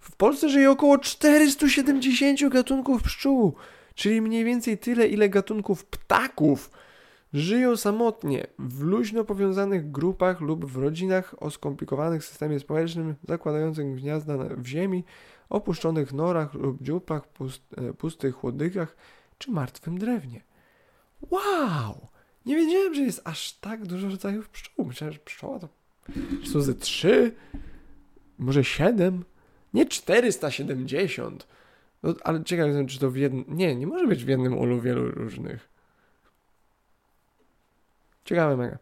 W Polsce żyje około 470 gatunków pszczół, czyli mniej więcej tyle, ile gatunków ptaków Żyją samotnie, w luźno powiązanych grupach lub w rodzinach o skomplikowanych systemie społecznym, zakładających gniazda w ziemi, opuszczonych norach lub dziupach, pust, e, pustych chłodykach czy martwym drewnie. Wow! Nie wiedziałem, że jest aż tak dużo rodzajów pszczół. Myślałem, że pszczoła to są ze trzy, może siedem, nie 470. No, ale ciekawe jestem, czy to w jednym... Nie, nie może być w jednym ulu wielu różnych. Ciekawe mega.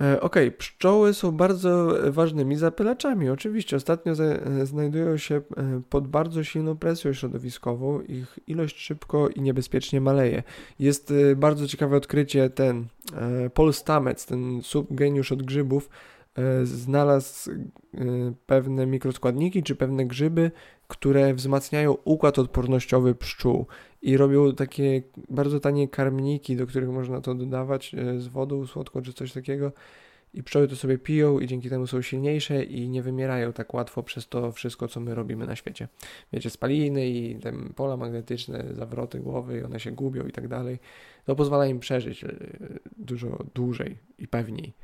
E, ok, pszczoły są bardzo ważnymi zapylaczami. Oczywiście ostatnio e, znajdują się e, pod bardzo silną presją środowiskową. Ich ilość szybko i niebezpiecznie maleje. Jest bardzo ciekawe odkrycie ten Paul Stamets, ten subgeniusz od grzybów, znalazł pewne mikroskładniki czy pewne grzyby, które wzmacniają układ odpornościowy pszczół i robią takie bardzo tanie karmniki, do których można to dodawać e, z wodą słodką czy coś takiego i pszczoły to sobie piją i dzięki temu są silniejsze i nie wymierają tak łatwo przez to wszystko, co my robimy na świecie. Wiecie, spaliny i te pola magnetyczne, zawroty głowy, one się gubią i tak dalej. To pozwala im przeżyć e, dużo dłużej i pewniej.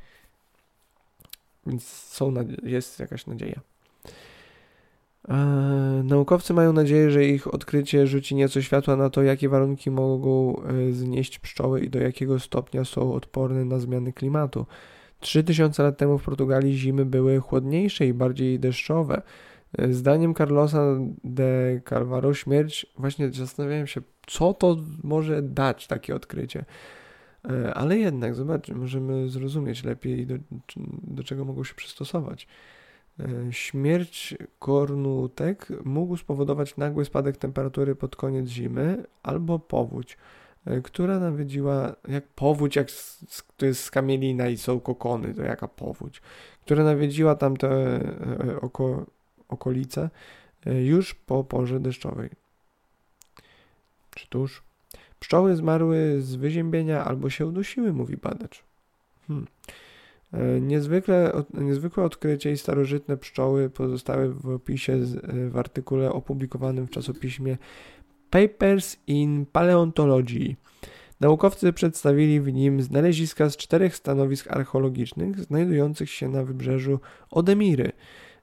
Więc są, jest jakaś nadzieja. E, naukowcy mają nadzieję, że ich odkrycie rzuci nieco światła na to, jakie warunki mogą e, znieść pszczoły i do jakiego stopnia są odporne na zmiany klimatu. 3000 lat temu w Portugalii zimy były chłodniejsze i bardziej deszczowe. E, zdaniem Carlosa de Carvalho śmierć, właśnie zastanawiałem się, co to może dać takie odkrycie. Ale jednak, zobaczmy, możemy zrozumieć lepiej, do, do czego mogą się przystosować. E, śmierć kornutek mógł spowodować nagły spadek temperatury pod koniec zimy albo powódź, e, która nawiedziła, jak powódź, jak to jest skamielina i są kokony, to jaka powódź, która nawiedziła tamte e, oko, okolice już po porze deszczowej. Czy tuż? Pszczoły zmarły z wyziębienia albo się udusiły, mówi badacz. Hmm. E, niezwykle, niezwykłe odkrycie i starożytne pszczoły pozostały w opisie e, w artykule opublikowanym w czasopiśmie Papers in Paleontology. Naukowcy przedstawili w nim znaleziska z czterech stanowisk archeologicznych znajdujących się na wybrzeżu Odemiry,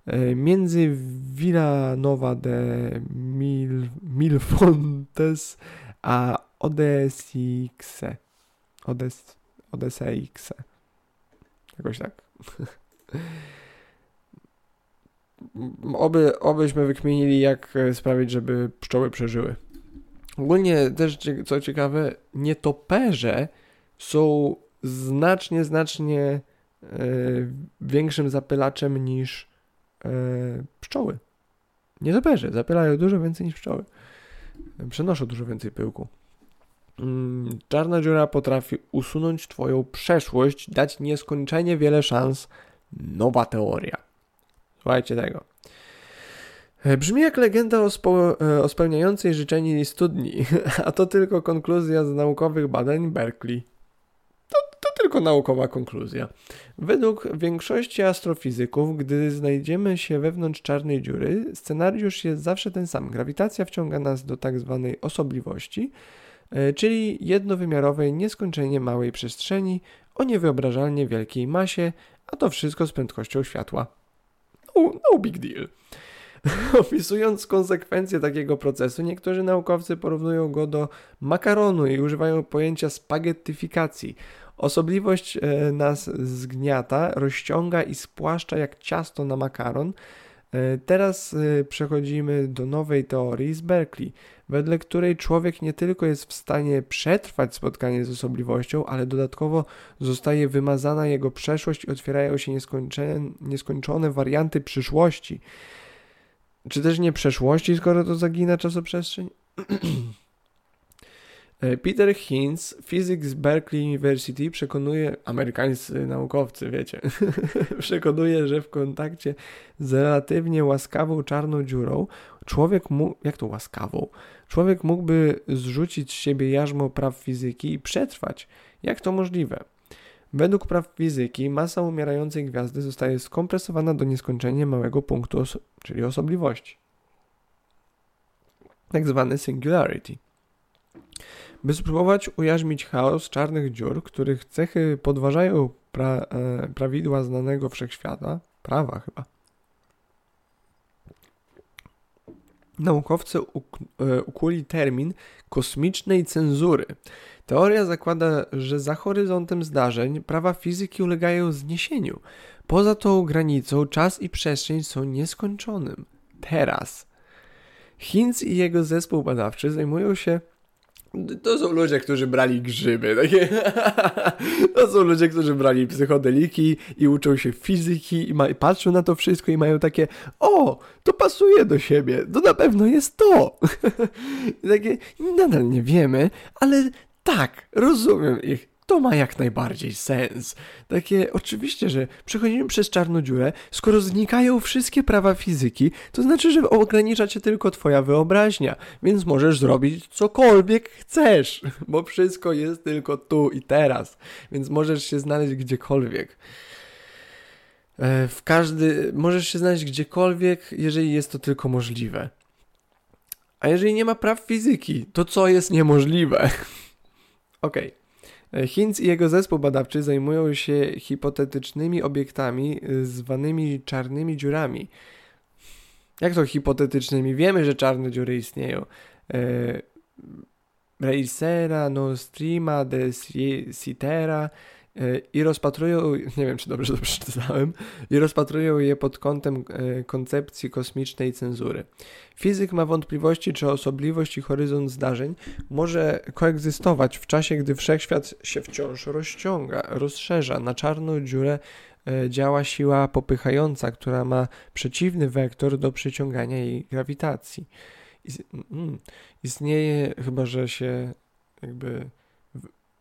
e, między Villanova de Mil, Milfontes a Odesixe. Odes, Odeseixe. Jakoś tak. (laughs) Oby, obyśmy wykminili, jak e, sprawić, żeby pszczoły przeżyły. Ogólnie też, co ciekawe, nietoperze są znacznie, znacznie e, większym zapylaczem niż e, pszczoły. Nietoperze zapierają dużo więcej niż pszczoły. Przenoszą dużo więcej pyłku. Mm, czarna dziura potrafi usunąć Twoją przeszłość, dać nieskończenie wiele szans. Nowa teoria. Słuchajcie tego. E, brzmi jak legenda o, spo, e, o spełniającej życzenie studni, (laughs) a to tylko konkluzja z naukowych badań Berkeley. To, to tylko naukowa konkluzja. Według większości astrofizyków, gdy znajdziemy się wewnątrz czarnej dziury, scenariusz jest zawsze ten sam. Grawitacja wciąga nas do tak zwanej osobliwości, czyli jednowymiarowej, nieskończenie małej przestrzeni o niewyobrażalnie wielkiej masie, a to wszystko z prędkością światła. No, no big deal. (laughs) Opisując konsekwencje takiego procesu, niektórzy naukowcy porównują go do makaronu i używają pojęcia spaghettyfikacji. Osobliwość e, nas zgniata, rozciąga i spłaszcza jak ciasto na makaron. E, teraz e, przechodzimy do nowej teorii z Berkeley, wedle której człowiek nie tylko jest w stanie przetrwać spotkanie z osobliwością, ale dodatkowo zostaje wymazana jego przeszłość i otwierają się nieskończone, nieskończone warianty przyszłości. Czy też nie przeszłości, skoro to zagina czasoprzestrzeń? (clears throat) E, Peter Hinz, fizyk z Berkeley University, przekonuje, amerykańscy naukowcy, wiecie, (laughs) przekonuje, że w kontakcie z relatywnie łaskawą czarną dziurą człowiek mógł, jak to łaskawą? Człowiek mógłby zrzucić z siebie jarzmo praw fizyki i przetrwać. Jak to możliwe? Według praw fizyki masa umierającej gwiazdy zostaje skompresowana do nieskończenia małego punktu, oso czyli osobliwości. Tak zwany singularity. By spróbować ujarzmić chaos czarnych dziur, których cechy podważają pra e, prawidła znanego wszechświata, prawa chyba, naukowcy uk e, ukuli termin kosmicznej cenzury. Teoria zakłada, że za horyzontem zdarzeń prawa fizyki ulegają zniesieniu. Poza tą granicą czas i przestrzeń są nieskończonym. Teraz. Hinz i jego zespół badawczy zajmują się to są ludzie, którzy brali grzyby. (laughs) Takie. to są ludzie, którzy brali psychodeliki i uczą się fizyki i, ma... patrzą na to wszystko i mają takie o, to pasuje do siebie, to na pewno jest to. (laughs) Takie, nadal nie wiemy, ale tak, rozumiem ich to ma jak najbardziej sens. Takie, oczywiście, że przechodzimy przez czarną dziurę, skoro znikają wszystkie prawa fizyki, to znaczy, że ogranicza cię tylko twoja wyobraźnia, więc możesz zrobić cokolwiek chcesz, bo wszystko jest tylko tu i teraz, więc możesz się znaleźć gdziekolwiek. E, w każdy, możesz się znaleźć gdziekolwiek, jeżeli jest to tylko możliwe. A jeżeli nie ma praw fizyki, to co jest niemożliwe? (laughs) Okej. Okay. E, Hinz i jego zespół badawczy zajmują się hipotetycznymi obiektami e, zwanymi czarnymi dziurami. Jak to hipotetycznymi? Wiemy, że czarne dziury istnieją. E, Reisera, Nostrima, de Citera E, i rozpatrują, (laughs) nie wiem czy dobrze to przeczytałem, i rozpatrują je pod kątem e, koncepcji kosmicznej cenzury. Fizyk ma wątpliwości, czy osobliwość i horyzont zdarzeń może koegzystować w czasie, gdy wszechświat się wciąż rozciąga, rozszerza. Na czarną dziurę e, działa siła popychająca, która ma przeciwny wektor do przyciągania jej grawitacji. Mm, istnieje, chyba że się jakby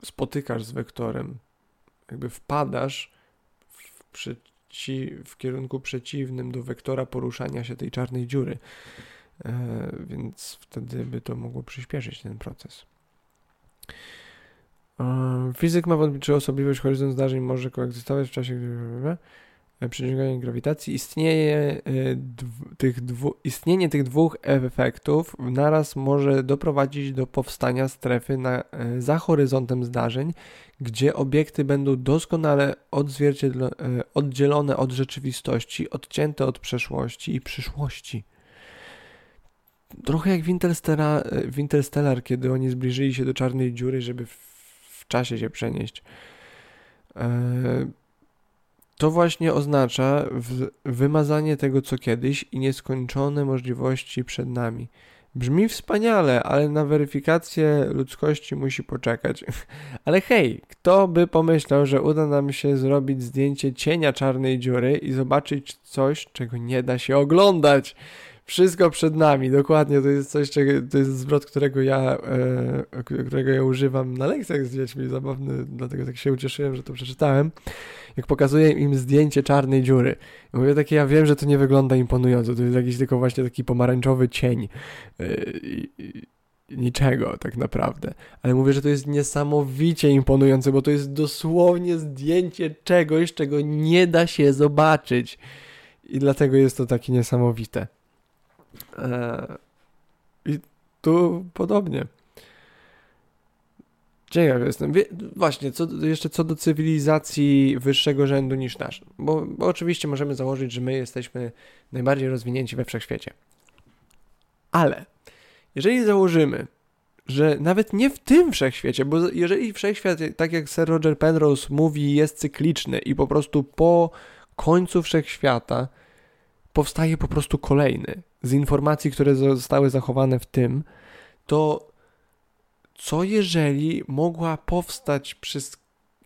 spotykasz z wektorem jakby wpadasz w, przeci w kierunku przeciwnym do wektora poruszania się tej czarnej dziury. E, więc wtedy by to mogło przyspieszyć ten proces. E, fizyk ma wątpliwość, czy osobliwość horyzont zdarzeń może koegzystować w czasie, gdy przyciągania grawitacji, istnieje e, tych dwu, istnienie tych dwóch efektów naraz może doprowadzić do powstania strefy na, e, za horyzontem zdarzeń, gdzie obiekty będą doskonale oddzielone od rzeczywistości, odcięte od przeszłości i przyszłości. Trochę jak w Interstellar, w Interstellar, kiedy oni zbliżyli się do czarnej dziury, żeby w, w czasie się przenieść. To właśnie oznacza wymazanie tego, co kiedyś i nieskończone możliwości przed nami. Brzmi wspaniale, ale na weryfikację ludzkości musi poczekać. (laughs) Ale hej, kto by pomyślał, że uda nam się zrobić zdjęcie cienia czarnej dziury i zobaczyć coś, czego nie da się oglądać? Wszystko przed nami, dokładnie. To jest coś, to jest zwrot, którego ja, e, którego ja używam na lekcjach z dziećmi. Zabawny, dlatego tak się ucieszyłem, że to przeczytałem. Jak pokazuję im zdjęcie czarnej dziury. Mówię takie, ja wiem, że to nie wygląda imponująco. To jest jakiś tylko właśnie taki pomarańczowy cień. E, niczego tak naprawdę. Ale mówię, że to jest niesamowicie imponujące, bo to jest dosłownie zdjęcie czegoś, czego nie da się zobaczyć. I dlatego jest to takie niesamowite. Eee, I tu podobnie. Ciekaw jestem. Właśnie, co, jeszcze co do cywilizacji wyższego rzędu niż nasz. Bo, bo oczywiście możemy założyć, że my jesteśmy najbardziej rozwinięci we wszechświecie. Ale jeżeli założymy, że nawet nie w tym wszechświecie, bo jeżeli wszechświat, tak jak Sir Roger Penrose mówi, jest cykliczny i po prostu po końcu wszechświata powstaje po prostu kolejny z informacji, które zostały zachowane w tym, to co jeżeli mogła powstać przez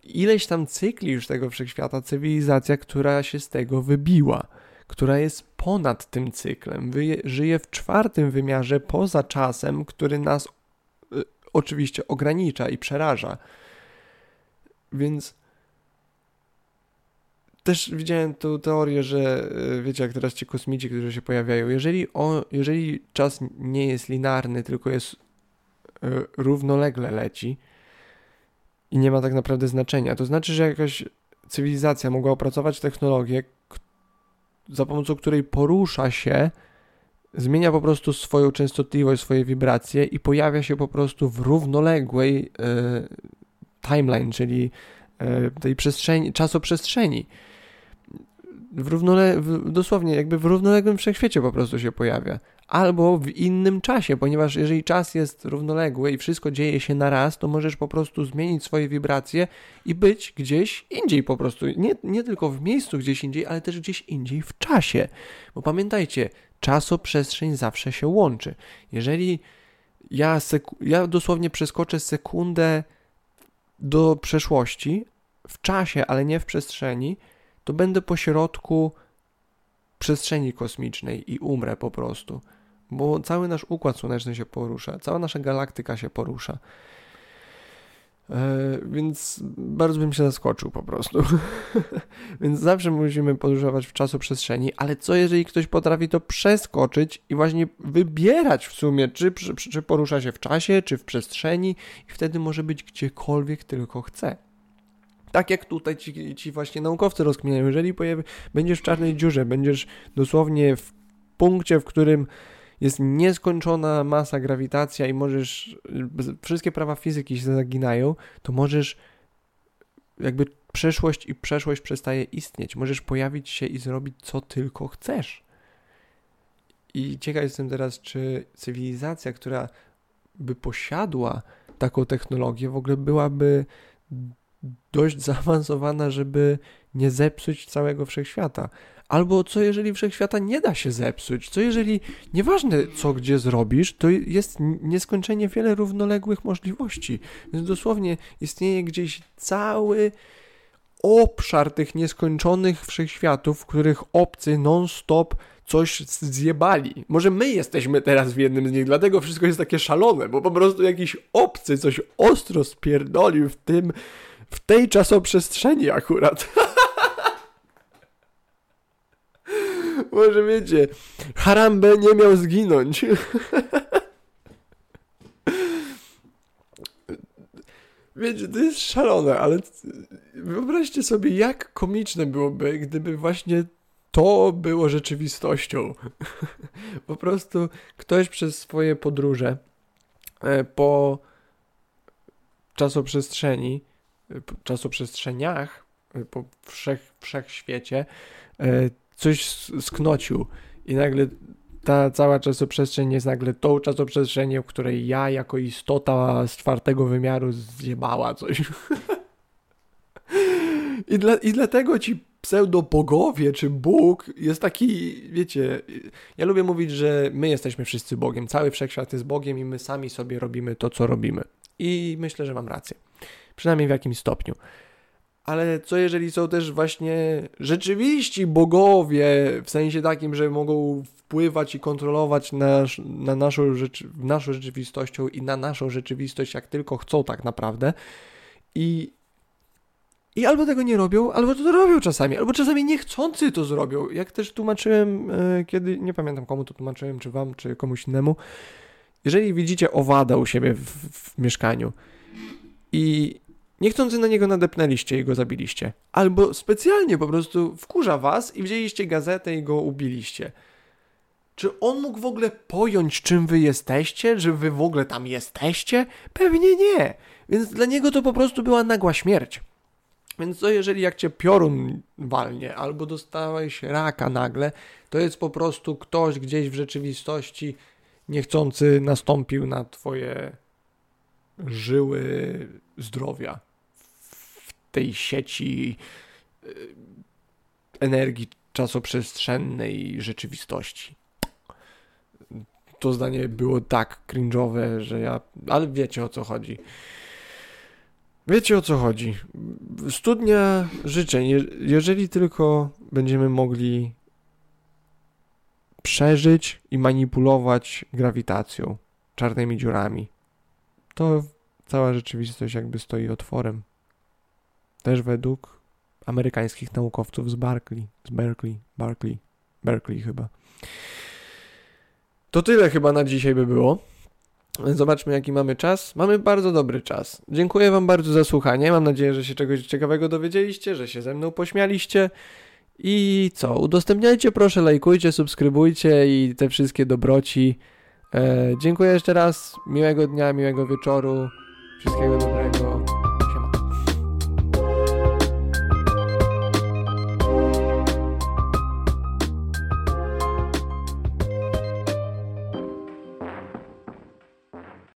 ileś tam cykli już tego wszechświata cywilizacja, która się z tego wybiła, która jest ponad tym cyklem, żyje w czwartym wymiarze poza czasem, który nas y, oczywiście ogranicza i przeraża. Więc też widziałem tą teorię, że y, wiecie, jak teraz ci kosmici, którzy się pojawiają, jeżeli, o, jeżeli czas nie jest linearny, tylko jest y, równolegle leci i nie ma tak naprawdę znaczenia, to znaczy, że jakaś cywilizacja mogła opracować technologię, za pomocą której porusza się, zmienia po prostu swoją częstotliwość, swoje wibracje i pojawia się po prostu w równoległej y, timeline, czyli y, tej przestrzeni, czasoprzestrzeni w równole, w, dosłownie jakby w równoległym wszechświecie po prostu się pojawia. Albo w innym czasie, ponieważ jeżeli czas jest równoległy i wszystko dzieje się na raz, to możesz po prostu zmienić swoje wibracje i być gdzieś indziej po prostu. Nie, nie tylko w miejscu gdzieś indziej, ale też gdzieś indziej w czasie. Bo pamiętajcie, czasoprzestrzeń zawsze się łączy. Jeżeli ja, ja dosłownie przeskoczę sekundę do przeszłości, w czasie, ale nie w przestrzeni, to będę po środku przestrzeni kosmicznej i umrę po prostu. Bo cały nasz układ słoneczny się porusza, cała nasza galaktyka się porusza. E, więc bardzo bym się zaskoczył po prostu. (laughs) więc zawsze musimy podróżować w czasoprzestrzeni, ale co jeżeli ktoś potrafi to przeskoczyć i właśnie wybierać w sumie, czy, czy, czy porusza się w czasie, czy w przestrzeni, i wtedy może być gdziekolwiek tylko chce. Tak jak tutaj ci, ci właśnie naukowcy rozkminiają, jeżeli pojawi, będziesz w czarnej dziurze, będziesz dosłownie w punkcie, w którym jest nieskończona masa, grawitacja i możesz, wszystkie prawa fizyki się zaginają, to możesz jakby przeszłość i przeszłość przestaje istnieć. Możesz pojawić się i zrobić co tylko chcesz. I ciekaw jestem teraz, czy cywilizacja, która by posiadła taką technologię, w ogóle byłaby dość (laughs) zaawansowana, żeby nie zepsuć całego wszechświata. Albo co jeżeli wszechświata nie da się zepsuć? Co jeżeli nieważne co gdzie zrobisz, to jest nieskończenie wiele równoległych możliwości. Więc dosłownie istnieje gdzieś cały obszar tych nieskończonych wszechświatów, w których obcy non-stop coś zjebali. Może my jesteśmy teraz w jednym z nich, dlatego wszystko jest takie szalone, bo po prostu jakiś obcy coś ostro spierdolił w tym w tej czasoprzestrzeni akurat. Może wiecie, Harambe nie miał zginąć. Wiecie, to jest szalone, ale wyobraźcie sobie, jak komiczne byłoby, gdyby właśnie to było rzeczywistością. po prostu ktoś przez swoje podróże e, po czasoprzestrzeni czasoprzestrzeniach, y, po wszech, wszechświecie, y, coś sknocił i nagle ta cała czasoprzestrzeń jest nagle tą czasoprzestrzenią, w której ja jako istota z czwartego wymiaru zjebała coś. (laughs) I, dla, I dlatego ci pseudo-bogowie czy Bóg jest taki, wiecie, ja lubię mówić, że my jesteśmy wszyscy Bogiem, cały wszechświat jest Bogiem i my sami sobie robimy to, co robimy. I myślę, że mam rację przynajmniej w jakimś stopniu. Ale co jeżeli są też właśnie rzeczywiści bogowie, w sensie takim, że mogą wpływać i kontrolować nasz, na naszą, rzecz, naszą rzeczywistością i na naszą rzeczywistość, jak tylko chcą tak naprawdę. I, I albo tego nie robią, albo to robią czasami, albo czasami niechcący to zrobią. Jak też tłumaczyłem, e, kiedy, nie pamiętam komu to tłumaczyłem, czy wam, czy komuś innemu. Jeżeli widzicie owada u siebie w, w mieszkaniu i niechcący na niego nadepnęliście i go zabiliście, albo specjalnie po prostu wkurza was i wzięliście gazetę i go ubiliście – czy on mógł w ogóle pojąć, czym wy jesteście? Że wy w ogóle tam jesteście? Pewnie nie. Więc dla niego to po prostu była nagła śmierć. Więc co jeżeli jak cię piorun walnie, albo dostałeś raka nagle, to jest po prostu ktoś gdzieś w rzeczywistości niechcący nastąpił na twoje żyły zdrowia tej sieci y, energii czasoprzestrzennej rzeczywistości to zdanie było tak cringe'owe, że ja... Ale wiecie o co chodzi. Wiecie o co chodzi. Studnia życzeń. Jeżeli tylko będziemy mogli przeżyć i manipulować grawitacją, czarnymi dziurami, to cała rzeczywistość jakby stoi otworem. Też według amerykańskich naukowców z Berkeley, z Berkeley, Berkeley, Berkeley chyba. To tyle chyba na dzisiaj by było. Zobaczmy, jaki mamy czas. Mamy bardzo dobry czas. Dziękuję Wam bardzo za słuchanie. Mam nadzieję, że się czegoś ciekawego dowiedzieliście, że się ze mną pośmialiście. I co? Udostępniajcie, proszę, lajkujcie, subskrybujcie i te wszystkie dobroci. E, dziękuję jeszcze raz. Miłego dnia, miłego wieczoru. Wszystkiego dobrego.